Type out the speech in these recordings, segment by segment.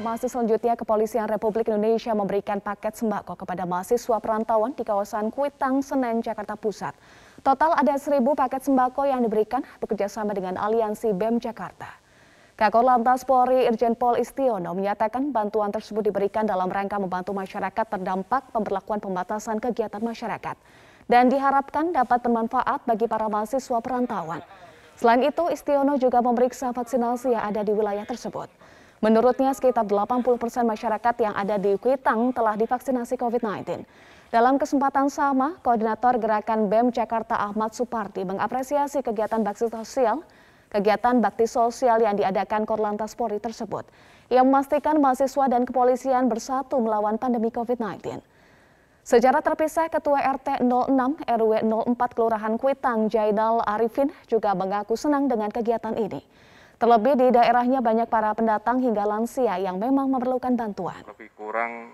informasi selanjutnya, Kepolisian Republik Indonesia memberikan paket sembako kepada mahasiswa perantauan di kawasan Kuitang, Senen, Jakarta Pusat. Total ada 1.000 paket sembako yang diberikan bekerjasama dengan Aliansi BEM Jakarta. Kakor Lantas Polri Irjen Pol Istiono menyatakan bantuan tersebut diberikan dalam rangka membantu masyarakat terdampak pemberlakuan pembatasan kegiatan masyarakat dan diharapkan dapat bermanfaat bagi para mahasiswa perantauan. Selain itu, Istiono juga memeriksa vaksinasi yang ada di wilayah tersebut. Menurutnya, sekitar 80 persen masyarakat yang ada di Kuitang telah divaksinasi COVID-19. Dalam kesempatan sama, Koordinator Gerakan BEM Jakarta Ahmad Supardi mengapresiasi kegiatan bakti sosial, kegiatan bakti sosial yang diadakan Korlantas Polri tersebut, yang memastikan mahasiswa dan kepolisian bersatu melawan pandemi COVID-19. Secara terpisah, Ketua RT 06 RW 04 Kelurahan Kuitang Jainal Arifin juga mengaku senang dengan kegiatan ini. Terlebih di daerahnya banyak para pendatang hingga lansia yang memang memerlukan bantuan. Lebih kurang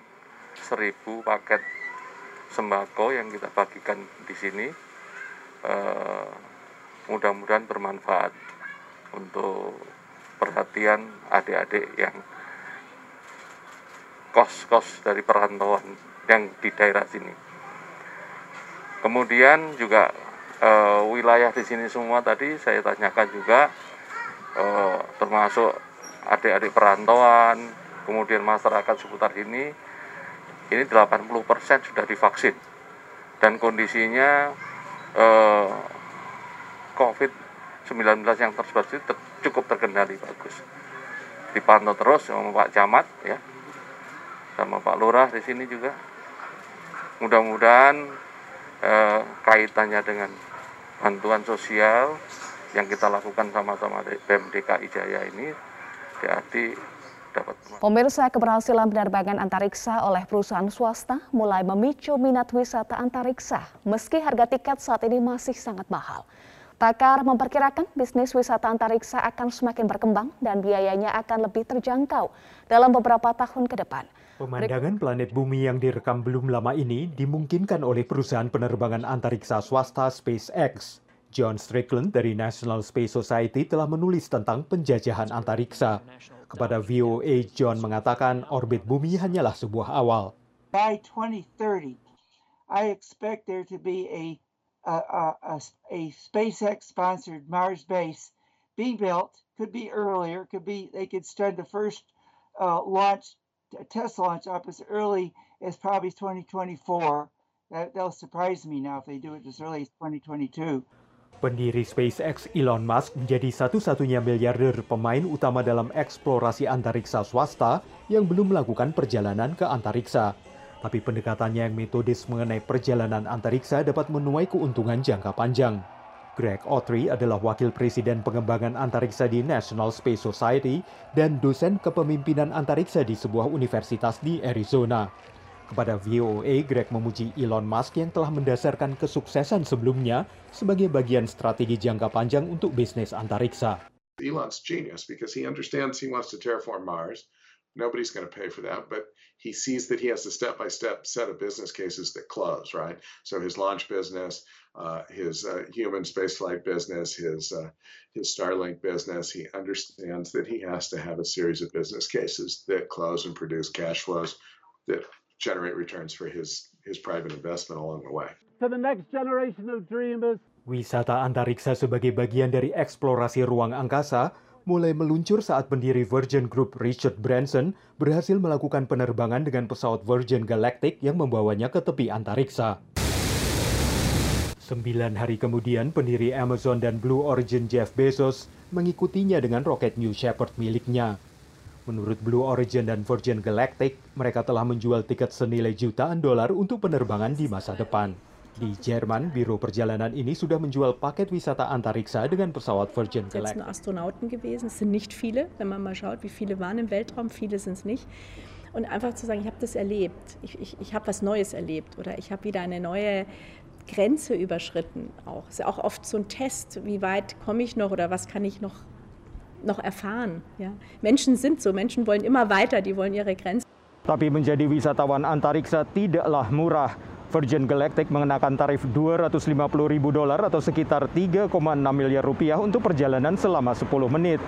seribu paket sembako yang kita bagikan di sini. Uh, mudah-mudahan bermanfaat untuk perhatian adik-adik yang kos-kos dari perantauan yang di daerah sini. Kemudian juga e, wilayah di sini semua tadi saya tanyakan juga e, termasuk adik-adik perantauan, kemudian masyarakat seputar ini ini 80% sudah divaksin. Dan kondisinya e, COVID-19 yang tersebar itu cukup terkendali bagus. Dipantau terus sama Pak Camat ya, sama Pak Lurah di sini juga. Mudah-mudahan eh, kaitannya dengan bantuan sosial yang kita lakukan sama-sama di BEM DKI Jaya ini jadi dapat. Pemirsa keberhasilan penerbangan antariksa oleh perusahaan swasta mulai memicu minat wisata antariksa meski harga tiket saat ini masih sangat mahal. Pakar memperkirakan bisnis wisata antariksa akan semakin berkembang dan biayanya akan lebih terjangkau dalam beberapa tahun ke depan. Pemandangan planet bumi yang direkam belum lama ini dimungkinkan oleh perusahaan penerbangan antariksa swasta SpaceX. John Strickland dari National Space Society telah menulis tentang penjajahan antariksa. Kepada VOA, John mengatakan orbit bumi hanyalah sebuah awal. By 2030, I expect there to be a a, a, a SpaceX-sponsored Mars base being built. Could be earlier. Could be they could start the first uh, launch test launch up as early as probably 2024. That, that'll surprise me now if they do it as early as 2022. Pendiri SpaceX Elon Musk menjadi satu-satunya miliarder pemain utama dalam eksplorasi antariksa swasta yang belum melakukan perjalanan ke antariksa. Tapi pendekatannya yang metodis mengenai perjalanan antariksa dapat menuai keuntungan jangka panjang. Greg Autry adalah Wakil Presiden Pengembangan Antariksa di National Space Society dan dosen kepemimpinan antariksa di sebuah universitas di Arizona. Kepada VOA, Greg memuji Elon Musk yang telah mendasarkan kesuksesan sebelumnya sebagai bagian strategi jangka panjang untuk bisnis antariksa. Elon's genius because he understands he wants to terraform Mars. Nobody's going to pay for that, but he sees that he has a step-by-step set of business cases that close, right? So his launch business, uh, his uh, human spaceflight business, his uh, his Starlink business. He understands that he has to have a series of business cases that close and produce cash flows that generate returns for his his private investment along the way. To the next generation of dreamers. Wisata antariksa sebagai bagian dari eksplorasi ruang angkasa mulai meluncur saat pendiri Virgin Group Richard Branson berhasil melakukan penerbangan dengan pesawat Virgin Galactic yang membawanya ke tepi antariksa. Sembilan hari kemudian, pendiri Amazon dan Blue Origin Jeff Bezos mengikutinya dengan roket New Shepard miliknya. Menurut Blue Origin dan Virgin Galactic, mereka telah menjual tiket senilai jutaan dolar untuk penerbangan di masa depan. Di Jerman, Biro Perjalanan ini sudah menjual paket wisata antariksa dengan pesawat Virgin Galactic. Astronauten gewesen, es sind nicht viele, wenn man mal schaut, wie viele waren im Weltraum, viele sind es nicht. Und einfach zu sagen, ich habe das erlebt, ich, ich, ich habe was Neues erlebt oder ich habe wieder eine neue Grenze überschritten. Auch. Ist ja auch oft so ein Test, wie weit komme ich noch oder was kann ich noch, noch erfahren. Ja? Menschen sind so, Menschen wollen immer weiter, die wollen ihre Grenzen. Tapi menjadi wisatawan antariksa tidaklah murah. Virgin Galactic mengenakan tarif 250 ribu dolar atau sekitar 3,6 miliar rupiah untuk perjalanan selama 10 menit.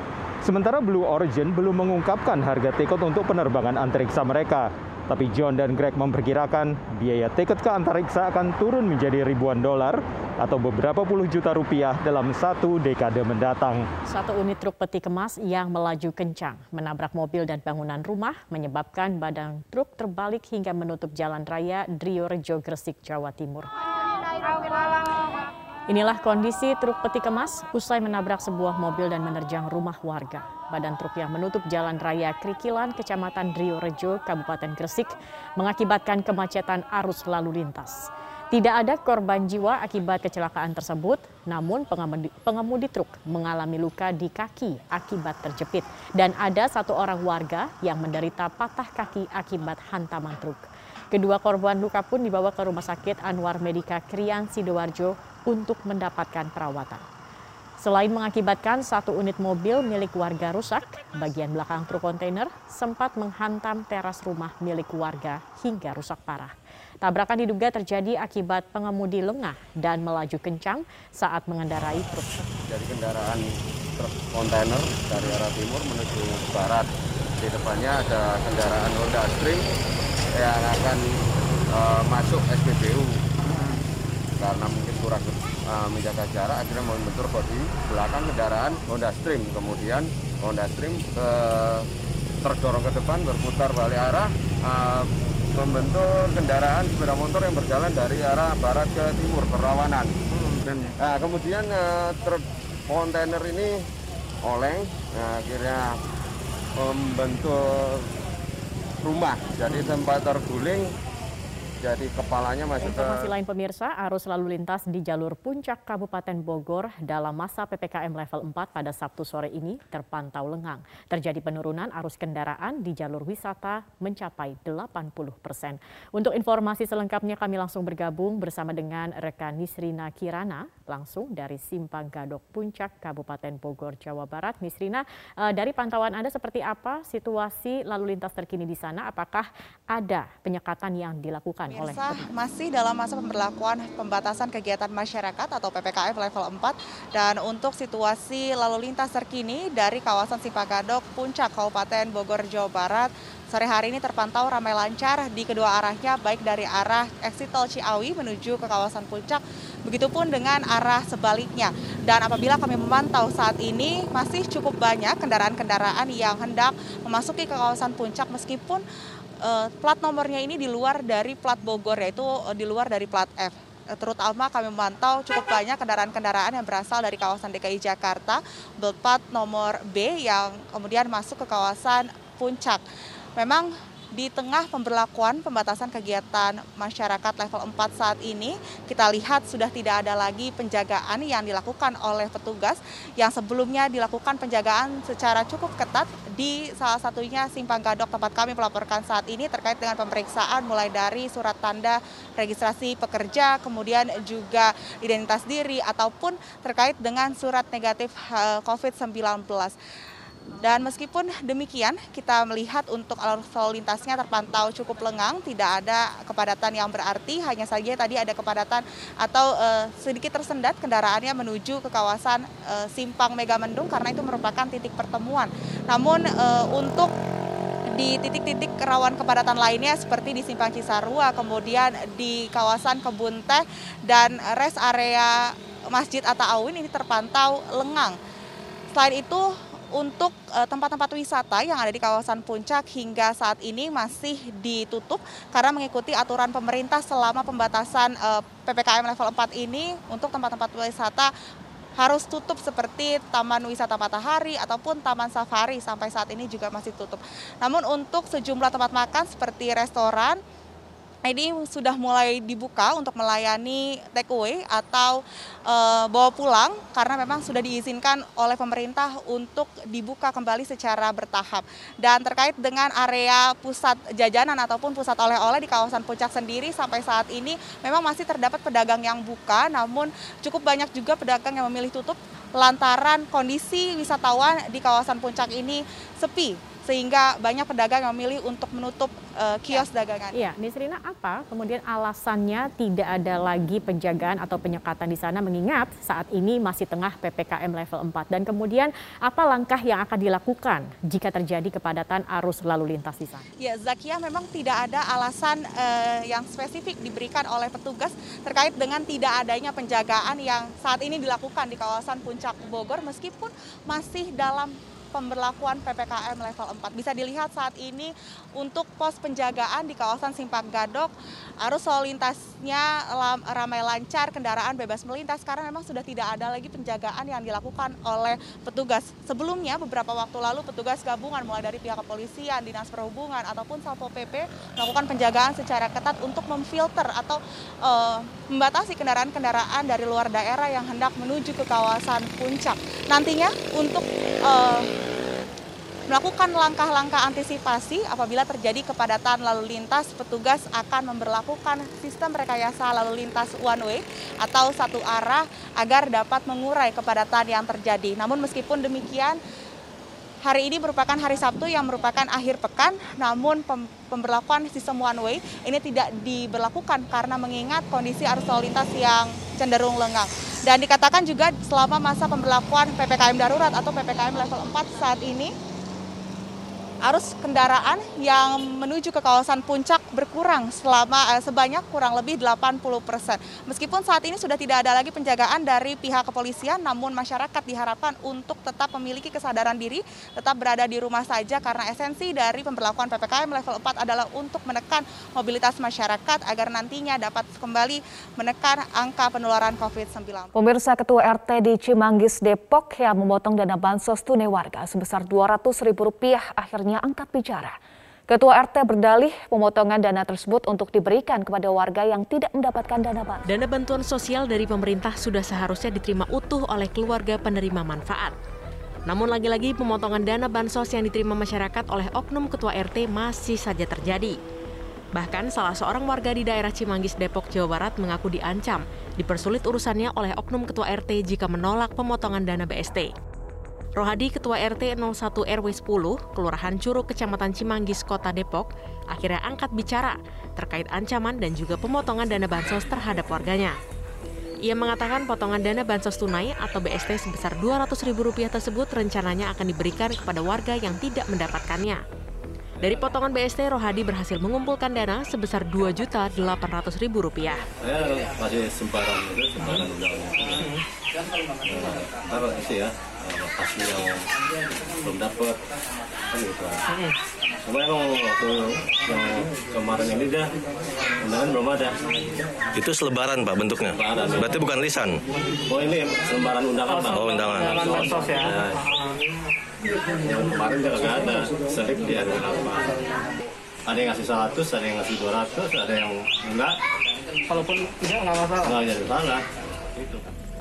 Sementara Blue Origin belum mengungkapkan harga tiket untuk penerbangan antariksa mereka. Tapi John dan Greg memperkirakan biaya tiket ke antariksa akan turun menjadi ribuan dolar atau beberapa puluh juta rupiah dalam satu dekade mendatang. Satu unit truk peti kemas yang melaju kencang menabrak mobil dan bangunan rumah menyebabkan badan truk terbalik hingga menutup jalan raya Drio Rejo Gresik, Jawa Timur. Inilah kondisi truk peti kemas usai menabrak sebuah mobil dan menerjang rumah warga. Badan truk yang menutup jalan raya Krikilan, Kecamatan Drio Rejo, Kabupaten Gresik, mengakibatkan kemacetan arus lalu lintas. Tidak ada korban jiwa akibat kecelakaan tersebut, namun pengemudi, pengemudi truk mengalami luka di kaki akibat terjepit. Dan ada satu orang warga yang menderita patah kaki akibat hantaman truk. Kedua korban luka pun dibawa ke Rumah Sakit Anwar Medika Krian Sidoarjo untuk mendapatkan perawatan. Selain mengakibatkan satu unit mobil milik warga rusak, bagian belakang truk kontainer sempat menghantam teras rumah milik warga hingga rusak parah. Tabrakan diduga terjadi akibat pengemudi lengah dan melaju kencang saat mengendarai truk. Dari kendaraan truk kontainer dari arah timur menuju barat. Di depannya ada kendaraan Honda Stream yang akan uh, masuk SPBU karena mungkin kurang uh, menjaga jarak akhirnya membentur bodi belakang kendaraan Honda Stream. Kemudian Honda Stream ke terdorong ke depan berputar balik arah uh, membentur kendaraan sepeda motor yang berjalan dari arah barat ke timur perlawanan. Dan nah, kemudian uh, truk kontainer ini oleng nah, akhirnya membentur rumah. Jadi tempat terguling jadi kepalanya masuk ke... Informasi lain pemirsa, arus lalu lintas di jalur puncak Kabupaten Bogor dalam masa PPKM level 4 pada Sabtu sore ini terpantau lengang. Terjadi penurunan arus kendaraan di jalur wisata mencapai 80 persen. Untuk informasi selengkapnya kami langsung bergabung bersama dengan rekan Nisrina Kirana langsung dari Simpang Gadok Puncak Kabupaten Bogor, Jawa Barat. Nisrina, eh, dari pantauan Anda seperti apa situasi lalu lintas terkini di sana? Apakah ada penyekatan yang dilakukan? Pemirsa, oleh masih dalam masa pemberlakuan pembatasan kegiatan masyarakat atau PPKM level 4 dan untuk situasi lalu lintas terkini dari kawasan Sipagadok, Puncak, Kabupaten Bogor, Jawa Barat Sore hari ini terpantau ramai lancar di kedua arahnya, baik dari arah exit tol Ciawi menuju ke kawasan Puncak, begitupun dengan arah sebaliknya. Dan apabila kami memantau saat ini, masih cukup banyak kendaraan-kendaraan yang hendak memasuki ke kawasan Puncak meskipun uh, plat nomornya ini di luar dari plat Bogor yaitu uh, di luar dari plat F eh, terutama kami memantau cukup banyak kendaraan-kendaraan yang berasal dari kawasan DKI Jakarta berplat nomor B yang kemudian masuk ke kawasan Puncak. Memang di tengah pemberlakuan pembatasan kegiatan masyarakat level 4 saat ini, kita lihat sudah tidak ada lagi penjagaan yang dilakukan oleh petugas yang sebelumnya dilakukan penjagaan secara cukup ketat di salah satunya Simpang Gadok tempat kami melaporkan saat ini terkait dengan pemeriksaan mulai dari surat tanda registrasi pekerja, kemudian juga identitas diri ataupun terkait dengan surat negatif eh, COVID-19. Dan meskipun demikian, kita melihat untuk arus lalu lintasnya terpantau cukup lengang, tidak ada kepadatan yang berarti, hanya saja tadi ada kepadatan atau uh, sedikit tersendat kendaraannya menuju ke kawasan uh, Simpang Megamendung karena itu merupakan titik pertemuan. Namun uh, untuk di titik-titik rawan kepadatan lainnya seperti di Simpang Cisarua, kemudian di kawasan Kebun Teh dan rest area Masjid Atta Awin ini terpantau lengang. Selain itu untuk eh, tempat-tempat wisata yang ada di kawasan puncak hingga saat ini masih ditutup karena mengikuti aturan pemerintah selama pembatasan eh, PPKM level 4 ini untuk tempat-tempat wisata harus tutup seperti Taman Wisata Matahari ataupun Taman Safari sampai saat ini juga masih tutup. Namun untuk sejumlah tempat makan seperti restoran, ini sudah mulai dibuka untuk melayani take away atau e, bawa pulang karena memang sudah diizinkan oleh pemerintah untuk dibuka kembali secara bertahap. Dan terkait dengan area pusat jajanan ataupun pusat oleh-oleh di kawasan Puncak sendiri sampai saat ini memang masih terdapat pedagang yang buka namun cukup banyak juga pedagang yang memilih tutup lantaran kondisi wisatawan di kawasan Puncak ini sepi sehingga banyak pedagang memilih untuk menutup uh, kios dagangan. Iya, Nisrina apa kemudian alasannya tidak ada lagi penjagaan atau penyekatan di sana mengingat saat ini masih tengah PPKM level 4 dan kemudian apa langkah yang akan dilakukan jika terjadi kepadatan arus lalu lintas di sana? Ya, Zakia memang tidak ada alasan uh, yang spesifik diberikan oleh petugas terkait dengan tidak adanya penjagaan yang saat ini dilakukan di kawasan Puncak Bogor meskipun masih dalam pemberlakuan PPKM level 4. Bisa dilihat saat ini untuk pos penjagaan di kawasan Simpang Gadok, arus lalu lintasnya ramai lancar, kendaraan bebas melintas karena memang sudah tidak ada lagi penjagaan yang dilakukan oleh petugas. Sebelumnya beberapa waktu lalu petugas gabungan mulai dari pihak kepolisian, dinas perhubungan ataupun Satpol PP melakukan penjagaan secara ketat untuk memfilter atau uh, membatasi kendaraan-kendaraan dari luar daerah yang hendak menuju ke kawasan puncak. Nantinya untuk uh, melakukan langkah-langkah antisipasi apabila terjadi kepadatan lalu lintas, petugas akan memperlakukan sistem rekayasa lalu lintas one way atau satu arah agar dapat mengurai kepadatan yang terjadi. Namun meskipun demikian, hari ini merupakan hari Sabtu yang merupakan akhir pekan, namun pemberlakuan sistem one way ini tidak diberlakukan karena mengingat kondisi arus lalu lintas yang cenderung lengang. Dan dikatakan juga selama masa pemberlakuan PPKM darurat atau PPKM level 4 saat ini, arus kendaraan yang menuju ke kawasan puncak berkurang selama eh, sebanyak kurang lebih 80 persen. Meskipun saat ini sudah tidak ada lagi penjagaan dari pihak kepolisian, namun masyarakat diharapkan untuk tetap memiliki kesadaran diri, tetap berada di rumah saja karena esensi dari pemberlakuan PPKM level 4 adalah untuk menekan mobilitas masyarakat agar nantinya dapat kembali menekan angka penularan COVID-19. Pemirsa Ketua RT di Cimanggis, Depok yang memotong dana bansos tunai warga sebesar Rp200.000 akhirnya akhirnya angkat bicara. Ketua RT berdalih pemotongan dana tersebut untuk diberikan kepada warga yang tidak mendapatkan dana bantuan. Dana bantuan sosial dari pemerintah sudah seharusnya diterima utuh oleh keluarga penerima manfaat. Namun lagi-lagi pemotongan dana bansos yang diterima masyarakat oleh oknum ketua RT masih saja terjadi. Bahkan salah seorang warga di daerah Cimanggis, Depok, Jawa Barat mengaku diancam, dipersulit urusannya oleh oknum ketua RT jika menolak pemotongan dana BST. Rohadi Ketua RT 01 RW 10, Kelurahan Curug, Kecamatan Cimanggis, Kota Depok, akhirnya angkat bicara terkait ancaman dan juga pemotongan dana bansos terhadap warganya. Ia mengatakan potongan dana bansos tunai atau BST sebesar Rp200.000 tersebut rencananya akan diberikan kepada warga yang tidak mendapatkannya. Dari potongan BST, Rohadi berhasil mengumpulkan dana sebesar Rp2.800.000. Saya masih semparan itu, semparan undang-undang. Ntar itu ya, lokasi yang belum dapat kan gitu hmm. cuma emang waktu yang kemarin ini dah undangan belum ada itu selebaran pak bentuknya selebaran, berarti ya. bukan lisan oh ini selebaran undangan oh, pak oh undangan undangan ya, ya. yang kemarin juga nggak ada selip dia ada apa ada yang ngasih 100, ada yang ngasih 200, ada yang enggak. Kalaupun tidak, nggak masalah. Nggak jadi masalah. Itu.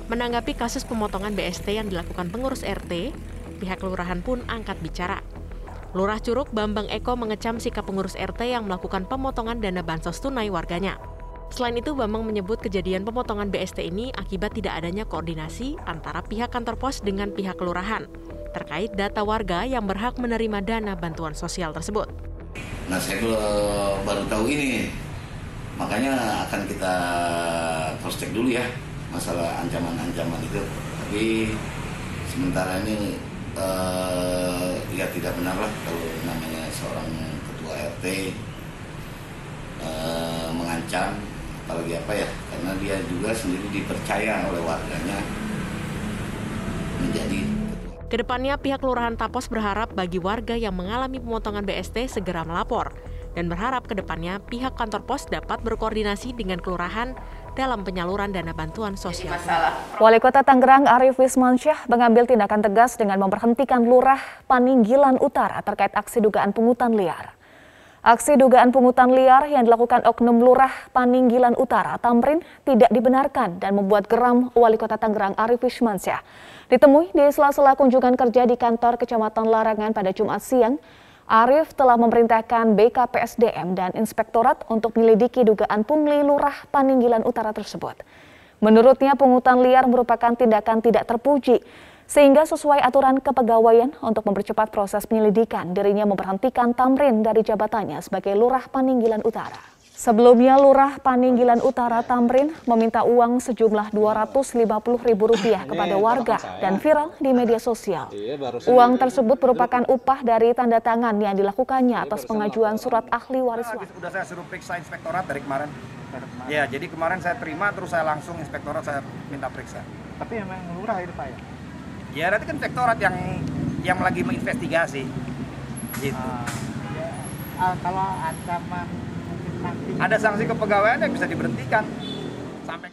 Menanggapi kasus pemotongan BST yang dilakukan pengurus RT, pihak kelurahan pun angkat bicara. Lurah Curug Bambang Eko mengecam sikap pengurus RT yang melakukan pemotongan dana bansos tunai warganya. Selain itu, Bambang menyebut kejadian pemotongan BST ini akibat tidak adanya koordinasi antara pihak kantor pos dengan pihak kelurahan terkait data warga yang berhak menerima dana bantuan sosial tersebut. Nah, saya baru tahu ini, makanya akan kita cross check dulu ya masalah ancaman-ancaman itu. Tapi sementara ini uh, ya tidak benar lah kalau namanya seorang ketua RT eh, mengancam apalagi apa ya karena dia juga sendiri dipercaya oleh warganya menjadi Ke depannya pihak Kelurahan Tapos berharap bagi warga yang mengalami pemotongan BST segera melapor dan berharap ke depannya pihak kantor pos dapat berkoordinasi dengan kelurahan dalam penyaluran dana bantuan sosial. Wali Kota Tangerang Arif Wismansyah mengambil tindakan tegas dengan memberhentikan Lurah Paninggilan Utara terkait aksi dugaan pungutan liar. Aksi dugaan pungutan liar yang dilakukan Oknum Lurah Paninggilan Utara, Tamrin, tidak dibenarkan dan membuat geram Wali Kota Tangerang Arif Wismansyah. Ditemui di sela-sela kunjungan kerja di kantor Kecamatan Larangan pada Jumat siang, Arief telah memerintahkan BKPSDM dan Inspektorat untuk menyelidiki dugaan pungli Lurah Paninggilan Utara tersebut. Menurutnya pungutan liar merupakan tindakan tidak terpuji Sehingga sesuai aturan kepegawaian untuk mempercepat proses penyelidikan, dirinya memberhentikan Tamrin dari jabatannya sebagai Lurah Paninggilan Utara. Sebelumnya Lurah Paninggilan Utara Tamrin meminta uang sejumlah Rp250.000 kepada warga dan viral di media sosial. Uang tersebut merupakan upah dari tanda tangan yang dilakukannya atas pengajuan surat ahli waris waris. Sudah saya suruh periksa inspektorat dari kemarin. Ya, jadi kemarin saya terima terus saya langsung inspektorat saya minta periksa. Tapi memang lurah itu Pak ya? Ya, nanti kan inspektorat yang yang lagi menginvestigasi. Gitu. Ah, kalau ancaman mungkin sanksi Ada sanksi kepegawaian yang bisa diberhentikan. Sampai